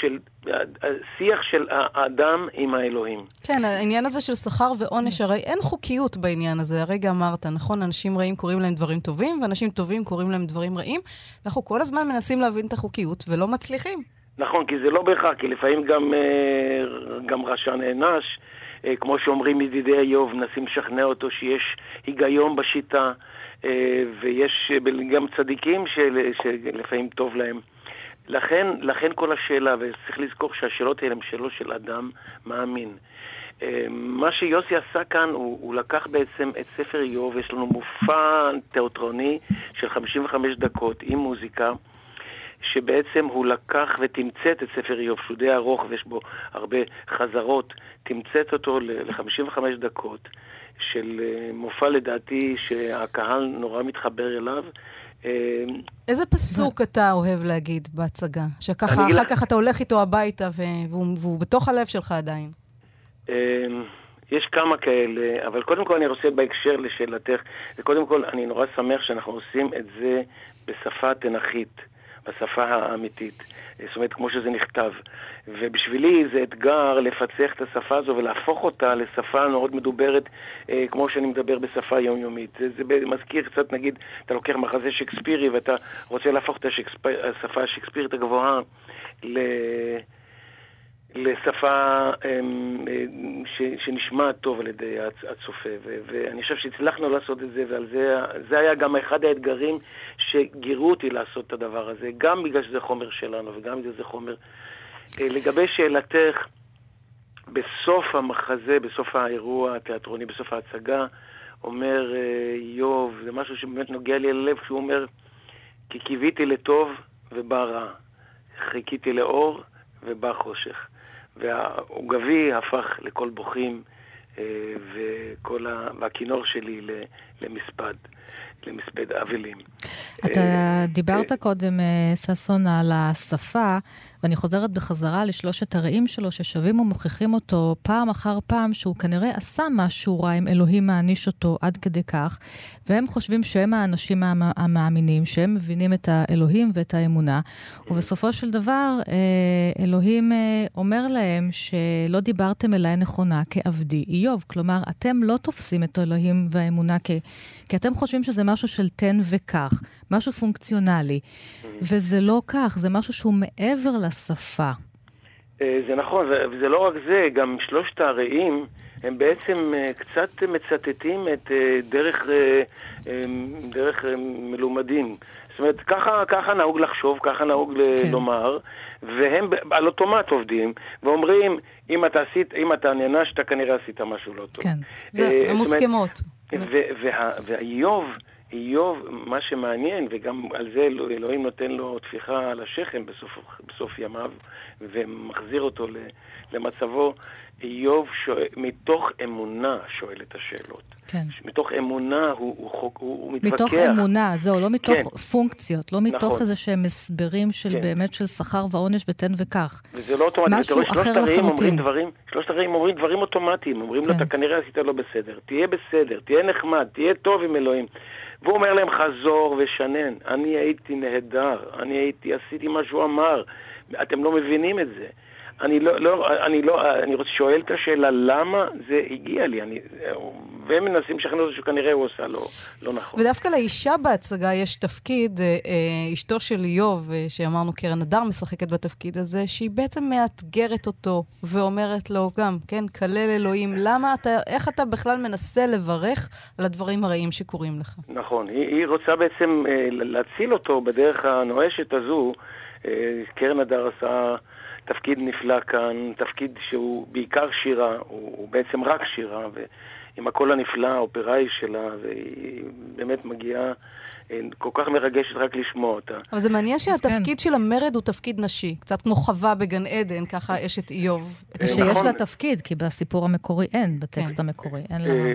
של שיח של האדם עם האלוהים. כן, העניין הזה של שכר ועונש, הרי אין חוקיות בעניין הזה. הרגע אמרת, נכון, אנשים רעים קוראים להם דברים טובים, ואנשים טובים קוראים להם דברים רעים. אנחנו כל הזמן מנסים להבין את החוקיות ולא מצליחים. נכון, כי זה לא בהכרח, כי לפעמים גם, אה, גם רשע נענש. אה, כמו שאומרים ידידי איוב, מנסים לשכנע אותו שיש היגיון בשיטה, אה, ויש גם צדיקים של, שלפעמים טוב להם. לכן, לכן כל השאלה, וצריך לזכור שהשאלות האלה הן שאלות של אדם מאמין. מה שיוסי עשה כאן, הוא, הוא לקח בעצם את ספר איוב, יש לנו מופע תיאטרוני של 55 דקות עם מוזיקה. שבעצם הוא לקח ותמצת את ספר איוב, שהוא די ארוך ויש בו הרבה חזרות, תמצת אותו ל-55 דקות של אה, מופע לדעתי שהקהל נורא מתחבר אליו. איזה פסוק אתה אוהב להגיד בהצגה? שככה אחר כך אתה הולך איתו הביתה והוא, בתוך הלב שלך עדיין. אה, יש כמה כאלה, אבל קודם כל אני רוצה בהקשר לשאלתך, קודם כל אני נורא שמח שאנחנו עושים את זה בשפה תנכית. בשפה האמיתית. זאת אומרת, כמו שזה נכתב. ובשבילי זה אתגר לפצח את השפה הזו ולהפוך אותה לשפה מאוד מדוברת, אה, כמו שאני מדבר בשפה יומיומית. זה, זה מזכיר קצת, נגיד, אתה לוקח מחזה שקספירי ואתה רוצה להפוך את השקספיר, השפה השקספירית הגבוהה ל... לשפה אמ, אה, שנשמעת טוב על ידי הצופה. ואני חושב שהצלחנו לעשות את זה, ועל זה, זה היה גם אחד האתגרים שגירו אותי לעשות את הדבר הזה, גם בגלל שזה חומר שלנו וגם בגלל שזה חומר... אה, לגבי שאלתך, בסוף המחזה, בסוף האירוע התיאטרוני, בסוף ההצגה, אומר אה, איוב, זה משהו שבאמת נוגע לי ללב, כשהוא אומר, כי קיוויתי לטוב ובא רע, חיכיתי לאור ובא חושך. והעוגבי הפך לקול בוכים, אה, וכל ה... והכינור שלי למספד, למספד אבלים. אתה אה, דיברת אה, קודם, ששון, על השפה. ואני חוזרת בחזרה לשלושת הרעים שלו, ששבים ומוכיחים אותו פעם אחר פעם שהוא כנראה עשה משהו רע אם אלוהים מעניש אותו עד כדי כך, והם חושבים שהם האנשים המאמינים, שהם מבינים את האלוהים ואת האמונה, ובסופו של דבר אה, אלוהים אה, אומר להם שלא דיברתם אליי נכונה כעבדי איוב. כלומר, אתם לא תופסים את האלוהים והאמונה כ... כי אתם חושבים שזה משהו של תן וקח, משהו פונקציונלי. וזה לא כך, זה משהו שהוא מעבר. אה, זה נכון, וזה לא רק זה, גם שלושת הרעים הם בעצם אה, קצת מצטטים את אה, דרך, דרך מלומדים. זאת אומרת, ככה, ככה נהוג לחשוב, ככה נהוג כן. לומר, והם על אוטומט עובדים, ואומרים, אם אתה עשית, אם אתה נענשת, כנראה עשית משהו לא טוב. כן, זה מוסכמות. ואיוב... איוב, מה שמעניין, וגם על זה אלוהים נותן לו טפיחה על השכם בסוף, בסוף ימיו, ומחזיר אותו למצבו, איוב שואל, מתוך אמונה שואל את השאלות. כן. מתוך אמונה הוא, הוא, הוא, הוא מתווכח. מתוך אמונה, זהו, לא מתוך כן. פונקציות, לא מתוך נכון. איזה שהם הסברים של כן. באמת של שכר ועונש ותן וקח. וזה לא אוטומטי. משהו אחר לחלוטין. דברים, שלושת הרעים אומרים דברים אוטומטיים, אומרים כן. לו, אתה כנראה עשית לא בסדר, תהיה בסדר, תהיה נחמד, תהיה טוב עם אלוהים. והוא אומר להם, חזור ושנן, אני הייתי נהדר, אני הייתי, עשיתי מה שהוא אמר, אתם לא מבינים את זה. אני לא, לא, אני לא, אני רוצה, שואל את השאלה למה זה הגיע לי, אני, והם מנסים לשכנע אותו שכנראה הוא עושה לא, לא נכון. ודווקא לאישה בהצגה יש תפקיד, אה, אה, אשתו של איוב, אה, שאמרנו קרן הדר משחקת בתפקיד הזה, שהיא בעצם מאתגרת אותו ואומרת לו גם, כן, כלל אלוהים, למה אתה, איך אתה בכלל מנסה לברך על הדברים הרעים שקורים לך? נכון, היא, היא רוצה בעצם להציל אותו בדרך הנואשת הזו. קרן הדר עשה... תפקיד נפלא כאן, תפקיד שהוא בעיקר שירה, הוא, הוא בעצם רק שירה, ועם הקול הנפלא, האופראי שלה, והיא באמת מגיעה, אה, כל כך מרגשת רק לשמוע אותה. אבל זה מעניין שהתפקיד של המרד הוא תפקיד נשי, קצת כמו חווה בגן עדן, ככה אשת איוב. אה, שיש נכון. לה תפקיד, כי בסיפור המקורי אין, בטקסט כן. המקורי, אין לה... אה,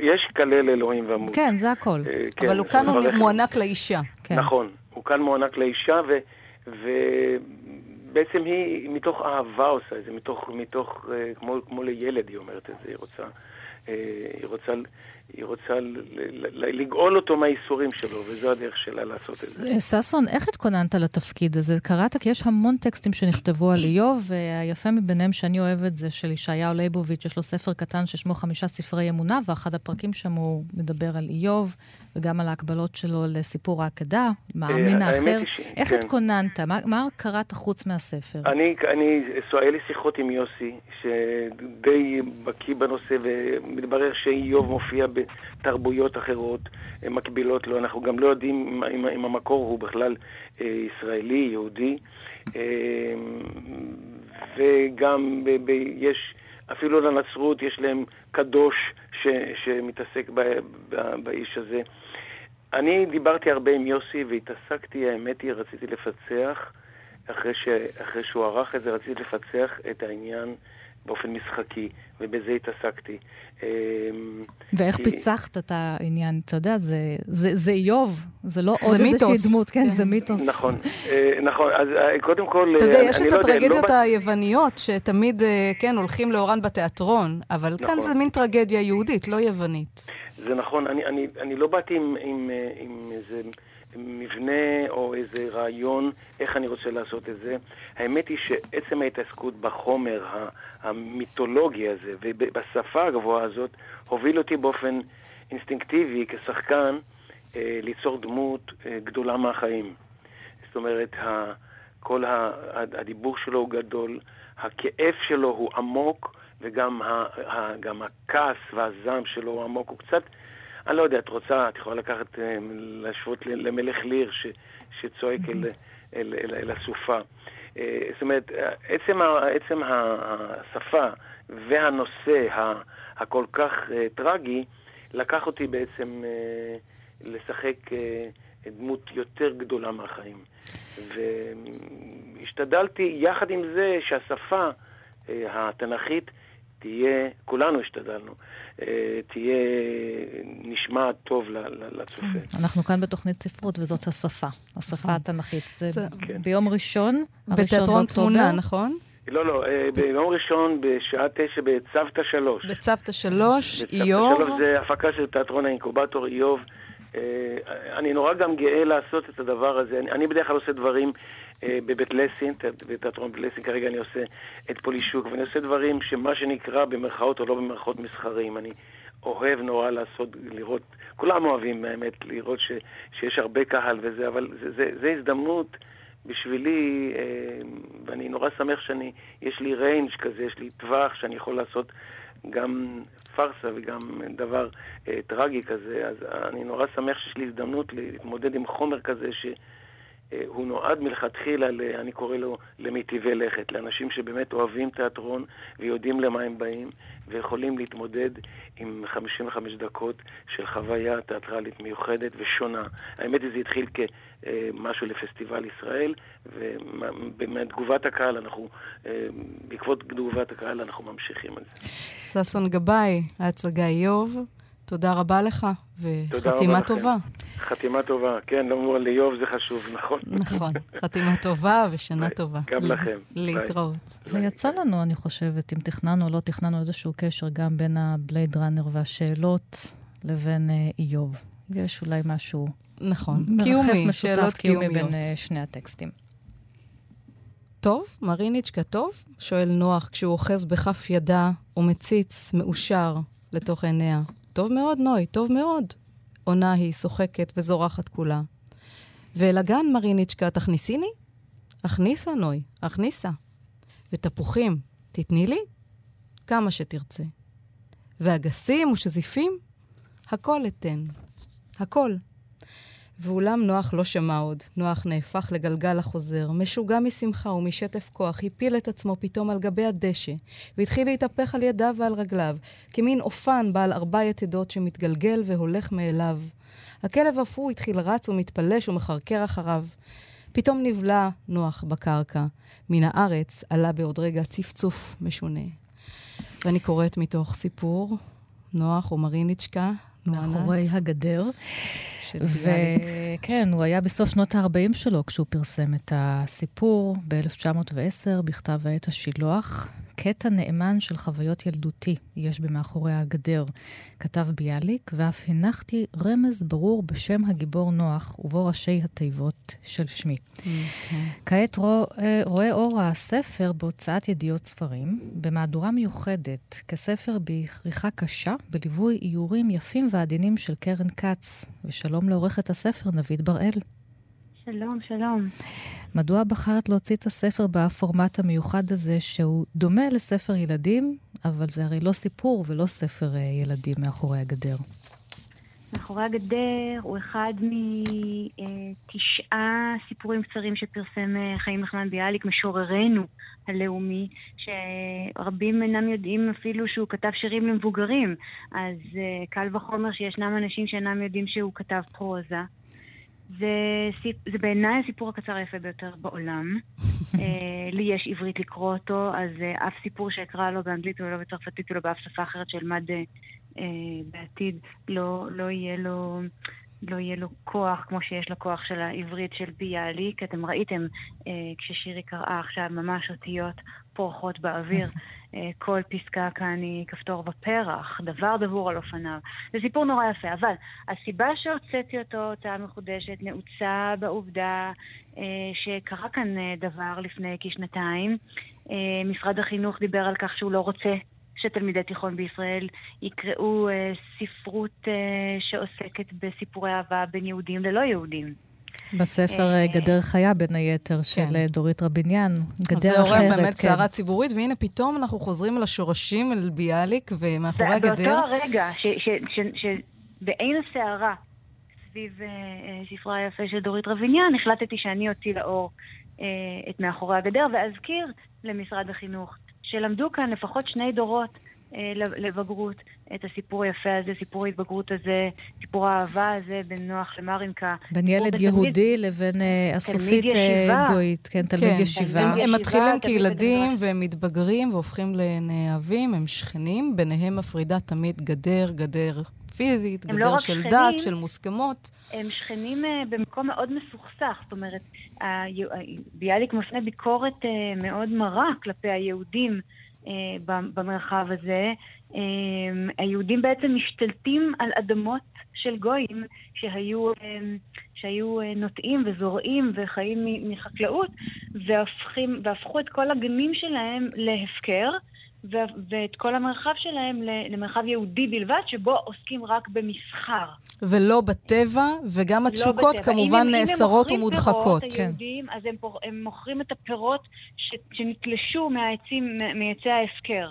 יש כלל אלוהים ועמוד. כן, זה הכל. כן, אבל הוא כאן מוענק לאישה. כן. נכון, הוא כאן מוענק לאישה, ו... ובעצם היא מתוך אהבה עושה את זה, מתוך, מתוך אה, כמו, כמו לילד היא אומרת את זה, היא רוצה אה, היא רוצה, היא רוצה לגאול אותו מהייסורים שלו, וזו הדרך שלה לעשות את זה. ששון, איך התכוננת לתפקיד הזה? קראת כי יש המון טקסטים שנכתבו על איוב, והיפה מביניהם שאני אוהבת זה של ישעיהו ליבוביץ', יש לו ספר קטן ששמו חמישה ספרי אמונה, ואחד הפרקים שם הוא מדבר על איוב, וגם על ההקבלות שלו לסיפור העקדה, מאמין האחר. איך כן. התכוננת? מה, קראת חוץ מהספר? אני, אני, היה לי שיחות עם יוסי, שדי בקיא בנושא, ומתברר שאיוב מופיע בתרבויות אחרות, מקבילות לו. אנחנו גם לא יודעים אם, אם המקור הוא בכלל אה, ישראלי, יהודי. אה, וגם ב, ב, יש, אפילו לנצרות יש להם קדוש ש, שמתעסק ב, ב, באיש הזה. אני דיברתי הרבה עם יוסי והתעסקתי, האמת היא, רציתי לפצח, אחרי, ש, אחרי שהוא ערך את זה, רציתי לפצח את העניין באופן משחקי, ובזה התעסקתי. אמ, ואיך כי... פיצחת את העניין? אתה יודע, זה, זה, זה איוב, זה לא זה עוד מיתוס. איזושהי דמות, כן, זה מיתוס. נכון, אה, נכון. אז אה, קודם כל, אתה יודע, יש את לא הטרגדיות לא... היווניות, שתמיד, אה, כן, הולכים לאורן בתיאטרון, אבל נכון. כאן זה מין טרגדיה יהודית, לא יוונית. זה נכון, אני, אני, אני לא באתי עם, עם, עם איזה... מבנה או איזה רעיון איך אני רוצה לעשות את זה. האמת היא שעצם ההתעסקות בחומר המיתולוגי הזה ובשפה הגבוהה הזאת הוביל אותי באופן אינסטינקטיבי כשחקן אה, ליצור דמות אה, גדולה מהחיים. זאת אומרת, ה, כל ה, הדיבור שלו הוא גדול, הכאב שלו הוא עמוק וגם ה, ה, הכעס והזעם שלו הוא עמוק. הוא קצת... אני לא יודע, את רוצה, את יכולה לקחת, אה, להשוות למלך ליר ש, שצועק אל, אל, אל, אל הסופה. אה, זאת אומרת, עצם, עצם השפה והנושא הכל כך אה, טרגי, לקח אותי בעצם לשחק דמות יותר גדולה מהחיים. והשתדלתי יחד עם זה שהשפה התנ"כית תהיה, כולנו השתדלנו, אה, תהיה נשמעת טוב לצופה. כן, אנחנו כאן בתוכנית ספרות, וזאת השפה, השפה נכון. התנ"כית. זה כן. ביום ראשון, בתיאטרון תמונה, נכון? לא, לא, אה, ביום ראשון בשעה תשע בצוותא שלוש. בצוותא שלוש, איוב. בצוותא שלוש זה הפקה של תיאטרון האינקובטור איוב. אה, אני נורא גם גאה לעשות את הדבר הזה. אני בדרך כלל עושה דברים בבית לסין, בתיאטרון בית לסין, כרגע אני עושה את פולישוק, ואני עושה דברים שמה שנקרא במרכאות או לא במרכאות מסחריים. אני אוהב נורא לעשות, לראות, כולם אוהבים האמת, לראות ש, שיש הרבה קהל וזה, אבל זה, זה, זה הזדמנות בשבילי, אה, ואני נורא שמח שאני, יש לי ריינג' כזה, יש לי טווח שאני יכול לעשות גם פארסה וגם דבר אה, טרגי כזה, אז אני נורא שמח שיש לי הזדמנות להתמודד עם חומר כזה ש... אה, הוא נועד מלכתחילה, אני קורא לו למיטיבי לכת, לאנשים שבאמת אוהבים תיאטרון ויודעים למה הם באים ויכולים להתמודד עם 55 דקות של חוויה תיאטרלית מיוחדת ושונה. האמת היא זה התחיל כמשהו לפסטיבל ישראל, ומתגובת הקהל אנחנו, אה, בעקבות תגובת הקהל אנחנו ממשיכים על זה. ששון גבאי, ההצגה איוב. תודה רבה לך, וחתימה טובה. חתימה טובה, כן, לא לאיוב זה חשוב, נכון. נכון, חתימה טובה ושנה טובה. גם לכם. להתראות. ויצא לנו, אני חושבת, אם תכננו או לא תכננו איזשהו קשר גם בין הבלייד ראנר והשאלות לבין אה, איוב. יש אולי משהו... נכון, קיומי, שאלות קיומיות. קיומי בין אה, שני הטקסטים. טוב, מריניצ'קה טוב? שואל נוח כשהוא אוחז בכף ידה ומציץ, מאושר, לתוך עיניה. טוב מאוד, נוי, טוב מאוד. עונה היא, שוחקת וזורחת כולה. ואל הגן, מריניצ'קה, תכניסיני? הכניסה, נוי, הכניסה. ותפוחים, תתני לי? כמה שתרצה. ואגסים ושזיפים? הכל אתן. הכל. ואולם נוח לא שמע עוד. נוח נהפך לגלגל החוזר, משוגע משמחה ומשטף כוח, הפיל את עצמו פתאום על גבי הדשא, והתחיל להתהפך על ידיו ועל רגליו, כמין אופן בעל ארבע יתדות שמתגלגל והולך מאליו. הכלב אף הוא התחיל רץ ומתפלש ומחרקר אחריו. פתאום נבלע נוח בקרקע. מן הארץ עלה בעוד רגע צפצוף משונה. ואני קוראת מתוך סיפור, נוח ומריניצ'קה, מאחורי הגדר. וכן, הוא היה בסוף שנות ה-40 שלו כשהוא פרסם את הסיפור ב-1910 בכתב העת השילוח. קטע נאמן של חוויות ילדותי יש במאחורי הגדר, כתב ביאליק, ואף הנחתי רמז ברור בשם הגיבור נוח, ובו ראשי התיבות של שמי. Okay. אוקיי. כעת רוא, אה, רואה אור הספר בהוצאת ידיעות ספרים, במהדורה מיוחדת, כספר בכריכה קשה, בליווי איורים יפים ועדינים של קרן כץ. ושלום לעורכת הספר, נבית בראל. שלום, שלום. מדוע בחרת להוציא את הספר בפורמט המיוחד הזה, שהוא דומה לספר ילדים, אבל זה הרי לא סיפור ולא ספר אה, ילדים מאחורי הגדר? מאחורי הגדר הוא אחד מתשעה סיפורים קצרים שפרסם אה, חיים נחמן ביאליק, משוררנו הלאומי, שרבים אינם יודעים אפילו שהוא כתב שירים למבוגרים. אז אה, קל וחומר שישנם אנשים שאינם יודעים שהוא כתב פרוזה. זה, זה בעיניי הסיפור הקצר היפה ביותר בעולם. uh, לי יש עברית לקרוא אותו, אז uh, אף סיפור שאקרא לו באנגלית ולא בצרפתית ולא באף שפה אחרת שאלמד uh, בעתיד, לא, לא יהיה לו... לא יהיה לו כוח כמו שיש לו כוח של העברית של ביאליק. אתם ראיתם אה, כששירי קראה עכשיו ממש אותיות פורחות באוויר. אה, כל פסקה כאן היא כפתור בפרח, דבר דבור על אופניו. זה סיפור נורא יפה, אבל הסיבה שהוצאתי אותו, הוצאה מחודשת, נעוצה בעובדה אה, שקרה כאן אה, דבר לפני כשנתיים. אה, משרד החינוך דיבר על כך שהוא לא רוצה שתלמידי תיכון בישראל יקראו אה, ספרות אה, שעוסקת בסיפורי אהבה בין יהודים ללא יהודים. בספר אה, גדר חיה, בין היתר, של כן. דורית רביניאן. גדר אחרת, כן. זה עורר באמת סערה כן. ציבורית, והנה פתאום אנחנו חוזרים אל השורשים, אל ביאליק, ומאחורי הגדר... באותו הרגע, שבעין הסערה, סביב ספרה היפה של דורית רביניאן, החלטתי שאני אוציא לאור את מאחורי הגדר, ואזכיר למשרד החינוך שלמדו כאן לפחות שני דורות אה, לבגרות את הסיפור היפה הזה, סיפור ההתבגרות הזה, סיפור האהבה הזה בין נוח למרינקה. בין ילד יהודי לבין אה, אסופית אה, גויית, כן, תלמיד כן, ישיבה. הם, מתחילים כילדים והם מתבגרים והופכים לנאהבים, הם שכנים, ביניהם מפרידה תמיד גדר, גדר פיזית, גדר לא של דת, של מוסכמות. הם שכנים במקום מאוד מסוכסך, זאת אומרת, ביאליק מפנה ביקורת מאוד מרה כלפי היהודים במרחב הזה. Um, היהודים בעצם משתלטים על אדמות של גויים שהיו, um, שהיו נוטעים וזורעים וחיים מחקלאות, והפכים, והפכו את כל הגנים שלהם להפקר. ואת כל המרחב שלהם למרחב יהודי בלבד, שבו עוסקים רק במסחר. ולא בטבע, וגם לא התשוקות לא כמובן נאסרות ומודחקות. אם הם מוכרים פירות, היהודים, כן. אז הם, הם מוכרים את הפירות ש, שנתלשו מהעצים, מעצי ההפקר.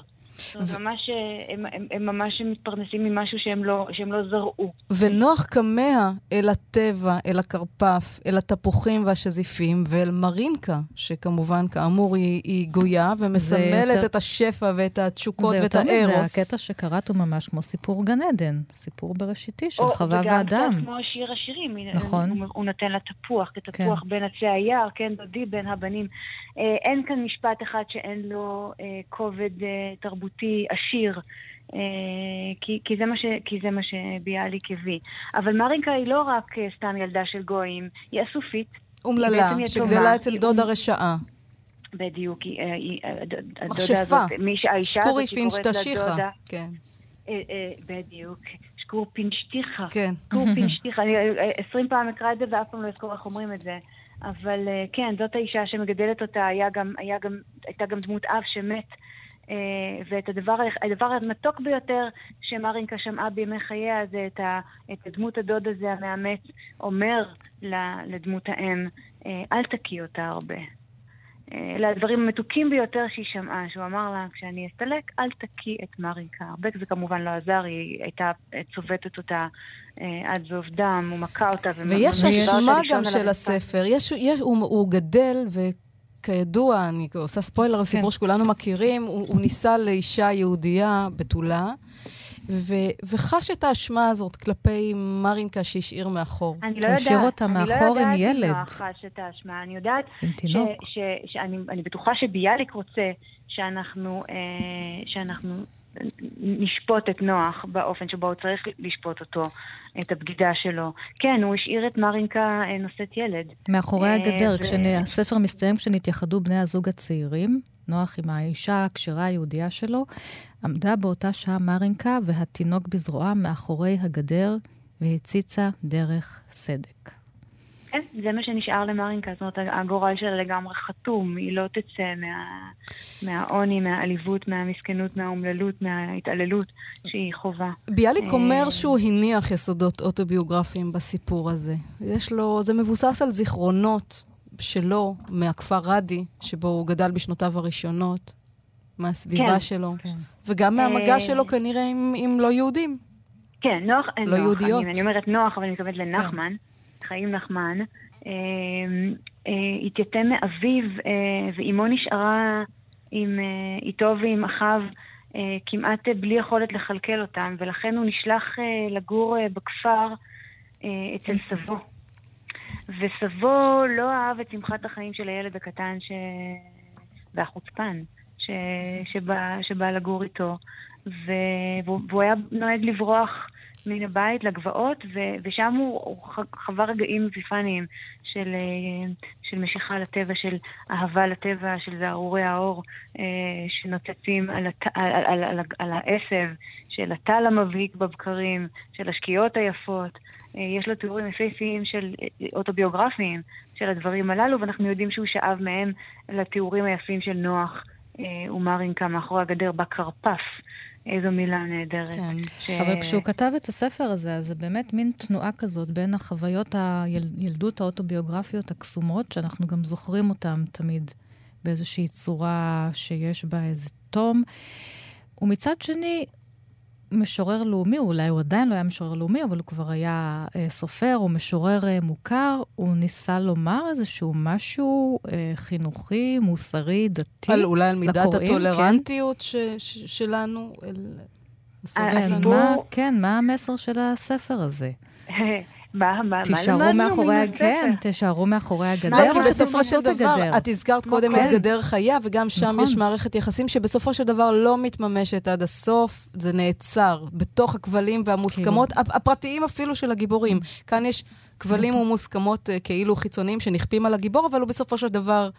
ו... ממש, הם, הם, הם ממש מתפרנסים ממשהו שהם לא, שהם לא זרעו. ונוח כמה אל הטבע, אל הכרפף, אל התפוחים והשזיפים, ואל מרינקה, שכמובן, כאמור, היא, היא גויה ומסמלת יותר... את השפע ואת התשוקות ואת הארוס. זה יותר מזה, הקטע שקראת הוא ממש כמו סיפור גן עדן, סיפור בראשיתי של חווה ואדם. או וגם כמו שיר השירים. נכון. הוא, הוא נותן לה תפוח, כתפוח כן. בין עצי היער, כן, דודי בין הבנים. אה, אין כאן משפט אחד שאין לו אה, כובד אה, תרבותי עשיר. אה, כי, כי, זה ש, כי זה מה שביאליק הביא. אבל מרינקה היא לא רק אה, סתם ילדה של גויים, היא אסופית. אומללה, שגדלה אצל דודה רשעה. בדיוק, היא, אה, היא, מכשפה. הזאת, האישה הזאת שקוראת לה דודה. כן. בדיוק. שקור פינשטיחה. כן. שקור פינשטיחה. אני עשרים פעם אקרא את זה ואף פעם לא אזכור איך אומרים את זה. אבל אה, כן, זאת האישה שמגדלת אותה, היה גם, היה גם, הייתה גם דמות אב שמת. אה, ואת הדבר, הדבר המתוק ביותר שמרינקה שמעה בימי חייה זה את, ה, את דמות הדוד הזה המאמץ אומר לדמות האם, אה, אל תקיא אותה הרבה. אלה הדברים המתוקים ביותר שהיא שמעה, שהוא אמר לה, כשאני אסתלק, אל תקיא את מרינקה. הרבה זה כמובן לא עזר, היא הייתה צובטת אותה אה, עד זוב דם, הוא מכה אותה. ויש אשמה גם של הספר. יש, יש, הוא, הוא גדל, וכידוע, אני עושה ספוילר על סיפור כן. שכולנו מכירים, הוא, הוא ניסה לאישה יהודייה בתולה. ו- וחש את האשמה הזאת כלפי מרינקה שהשאיר מאחור. אני לא יודעת, השאיר אותה מאחור עם ילד. אני לא יודעת אם חש את האשמה. אני יודעת שאני בטוחה שביאליק רוצה שאנחנו, אה, שאנחנו נשפוט את נוח באופן שבו הוא צריך לשפוט אותו, את הבגידה שלו. כן, הוא השאיר את מרינקה אה, נושאת ילד. מאחורי אה, הגדר, ו... כשהספר מסתיים כשנתייחדו בני הזוג הצעירים, נוח עם האישה הכשרה היהודייה שלו, עמדה באותה שעה מרינקה והתינוק בזרועה מאחורי הגדר והציצה דרך סדק. כן, זה מה שנשאר למרינקה, זאת אומרת, הגורל שלה לגמרי חתום, היא לא תצא מה, מהעוני, מהעליבות, מהמסכנות, מהאומללות, מההתעללות שהיא חווה. ביאליק אה, אומר שהוא הניח יסודות אוטוביוגרפיים בסיפור הזה. יש לו, זה מבוסס על זיכרונות שלו מהכפר ראדי, שבו הוא גדל בשנותיו הראשונות, מהסביבה כן. שלו, כן. וגם מהמגע אה, שלו כנראה עם, עם לא יהודים. כן, נוח, לא נוח, יהודיות. אני, אני אומרת נוח, אבל אני מתכוונת לנחמן, חיים נחמן. אה, אה, התייתם מאביו, אה, ואימו נשארה עם, אה, איתו ועם אחיו כמעט בלי יכולת לכלכל אותם, ולכן הוא נשלח לגור בכפר אצל סבו. וסבו לא אהב את שמחת החיים של הילד הקטן ש... והחוצפן ש... שבא, שבא לגור איתו. ו... והוא היה נוהג לברוח מן הבית לגבעות, ו... ושם הוא, הוא חווה רגעים אפיפניים של, אה, של משיכה לטבע, של אהבה לטבע, של זערורי האור אה, שנוצצים על, הת... על, על, על, על העשב, של הטל המבהיק בבקרים, של השקיעות היפות. אה, יש לו תיאורים יפהפיים של אה, אוטוביוגרפיים של הדברים הללו, ואנחנו יודעים שהוא שאב מהם לתיאורים היפים של נוח אה, ומרינקה מאחורי הגדר בכרפף. איזו מילה נהדרת. כן. ש... אבל כשהוא כתב את הספר הזה, אז זה באמת מין תנועה כזאת בין החוויות הילדות האוטוביוגרפיות הקסומות, שאנחנו גם זוכרים אותן תמיד באיזושהי צורה שיש בה איזה תום, ומצד שני, משורר לאומי, אולי הוא עדיין לא היה משורר לאומי, אבל הוא כבר היה אה, סופר או משורר אה, מוכר, הוא ניסה לומר איזשהו משהו אה, חינוכי, מוסרי, דתי. על, אולי על מידת לקוראים, כן. הטולרנטיות ש, ש, שלנו. אל... כן, מה, כן, מה המסר של הספר הזה? מה, מה, מה תישארו למדנו מאחורי, מן ה- כן, הספר? תישארו מאחורי הגדר, לא, כי או בסופו של דבר, הגדר? את הזכרת קודם כן. את גדר חיה, וגם שם נכון. יש מערכת יחסים שבסופו של דבר לא מתממשת עד הסוף, זה נעצר בתוך הכבלים והמוסכמות. הפ- הפרטיים אפילו של הגיבורים. כאן יש כבלים ומוסכמות אה, כאילו חיצוניים שנכפים על הגיבור, אבל הוא בסופו של דבר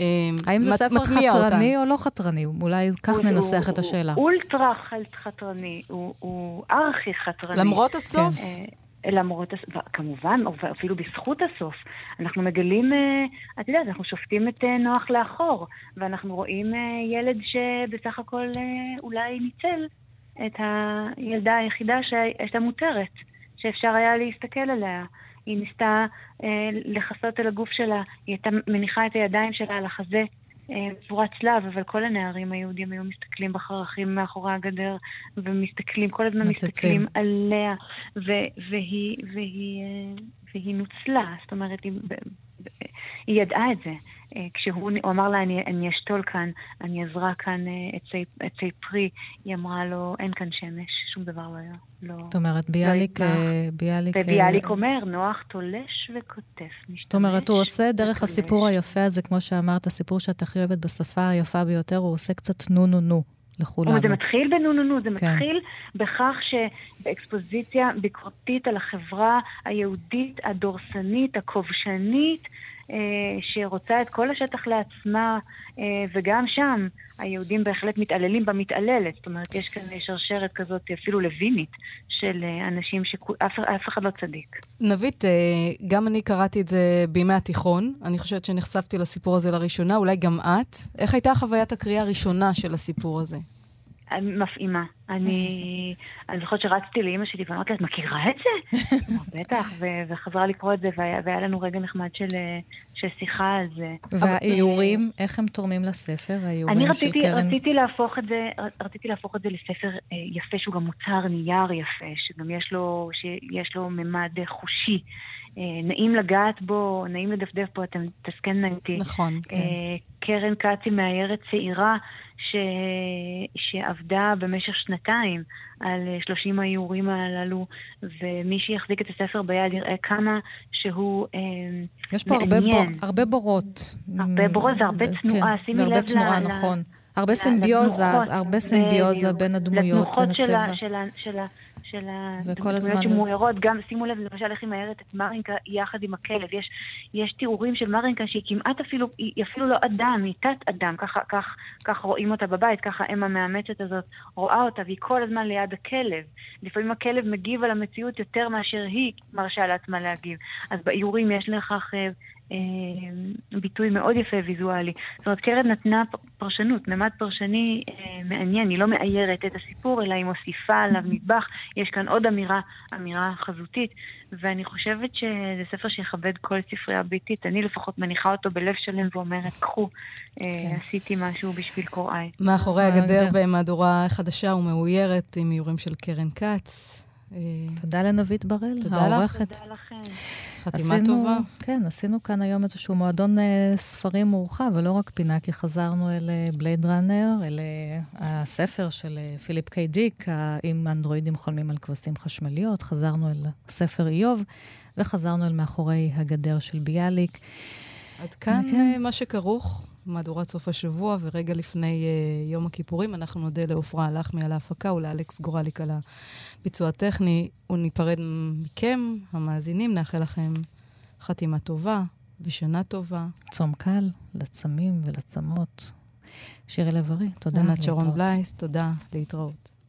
אה, האם זה ספר חתרני אותן. או לא חתרני? אולי כך הוא- ננסח הוא- את השאלה. הוא אולטרה חתרני, הוא- הוא ארכי חתרני. למרות הסוף? אה, למרות, כמובן, ואפילו בזכות הסוף. אנחנו מגלים, אה, את יודעת, אנחנו שופטים את אה, נוח לאחור, ואנחנו רואים אה, ילד שבסך הכל אולי ניצל את הילדה היחידה שהייתה מותרת, שאפשר היה להסתכל עליה. היא ניסתה אה, לכסות על הגוף שלה, היא הייתה מניחה את הידיים שלה על החזה אה, בצורת צלב, אבל כל הנערים היהודים היו מסתכלים בחרכים מאחורי הגדר, ומסתכלים, כל הזמן נוצצים. מסתכלים עליה, ו- והיא, והיא, אה, והיא נוצלה, זאת אומרת, היא, היא ידעה את זה. אה, כשהוא הוא אמר לה, אני, אני אשתול כאן, אני אזרע כאן אה, עצי, עצי פרי, היא אמרה לו, אין כאן שמש, שום דבר לא היה. לא. זאת אומרת, ביאליק... אה, ביאליק... אה, וביאליק אומר, נוח תולש וקוטף, משתמש. זאת אומרת, הוא עושה דרך. הסיפור היפה הזה, כמו שאמרת, הסיפור שאת הכי אוהבת בשפה היפה ביותר, הוא עושה קצת נו נו נו לכולנו. זה מתחיל בנו נו נו, זה כן. מתחיל בכך שבאקספוזיציה ביקורתית על החברה היהודית, הדורסנית, הכובשנית, שרוצה את כל השטח לעצמה, אה, וגם שם היהודים בהחלט מתעללים במתעללת. זאת אומרת, יש כאן שרשרת כזאת אפילו לוינית של אה, אנשים שאף אחד לא צדיק. נבית, אה, גם אני קראתי את זה בימי התיכון. אני חושבת שנחשפתי לסיפור הזה לראשונה, אולי גם את. איך הייתה חוויית הקריאה הראשונה של הסיפור הזה? אני מפעימה. אני, אני זוכרת שרצתי לאימא שלי ואמרתי לה, את מכירה את זה? בטח, ו- וחזרה לקרוא את זה, והיה, והיה לנו רגע נחמד של, אה, של שיחה על זה. והאיורים, איך הם תורמים לספר, האיורים אני של רציתי, קרן? רציתי, להפוך את זה, רציתי להפוך את זה לספר אה, יפה, שהוא גם מוצר נייר יפה, שגם יש לו, שיש לו ממד אה, חושי. אה, נעים לגעת בו, נעים לדפדף בו, אתם תסכן איתי. נכון, כן. אה, קרן היא מאיירת צעירה ש... שעבדה במשך שנתיים על אה, 30 האיורים הללו, ומי שיחזיק את הספר ביד יראה כמה שהוא אה, יש פה הרבה, בור, מעניין. הרבה בורות. הרבה בורות, זה הרבה כן, תנועה, שימי והרבה לב ל- תנועה, ל- נכון. הרבה סימביוזה, לתנוחות, הרבה סימביוזה. בין הדמויות, לתנוחות בין של ה- הטבע. של ה- של ה- של הדמויות שמוארות. גם, שימו לב, למשל, איך היא מאיירת את מרינקה יחד עם הכלב. יש, יש תיאורים של מרינקה שהיא כמעט אפילו, היא אפילו לא אדם, היא תת-אדם. ככה, כך, כך רואים אותה בבית, ככה אם המאמצת הזאת רואה אותה, והיא כל הזמן ליד הכלב. לפעמים הכלב מגיב על המציאות יותר מאשר היא מרשה לעצמה להגיב. אז באיורים יש לכך אה, ביטוי מאוד יפה ויזואלי. זאת אומרת, קרן נתנה פרשנות, ממד פרשני אה, מעניין, היא לא מאיירת את הסיפור, אלא היא מוסיפה עליו נדבך. יש כאן עוד אמירה, אמירה חזותית, ואני חושבת שזה ספר שיכבד כל ספרייה ביתית. אני לפחות מניחה אותו בלב שלם ואומרת, קחו, אה, כן. עשיתי משהו בשביל קוראי. מאחורי אה, הגדר הגדר. במהדורה חדשה ומאוירת עם איורים של קרן כץ. אה, תודה לנבית בראל, תודה לך. העורכת. תודה לכם. חתימה עשינו- טובה. כן, עשינו כאן היום איזשהו מועדון אה, ספרים מורחב, ולא רק פינה, כי חזרנו אל בלייד ראנר, אל אה, הספר של אה, פיליפ קיי דיק, אם אנדרואידים חולמים על כבשים חשמליות, חזרנו אל ספר איוב, וחזרנו אל מאחורי הגדר של ביאליק. עד כאן כן. אה, מה שכרוך, מהדורת סוף השבוע, ורגע לפני אה, יום הכיפורים, אנחנו נודה לעופרה הלחמי על ההפקה ולאלכס גורליק על הביצוע הטכני, וניפרד מכם, המאזינים, נאחל לכם חתימה טובה ושנה טובה. צום קל לצמים ולצמות. שירי לב-ארי, תודה. ענת שרון. בלייס, תודה, להתראות.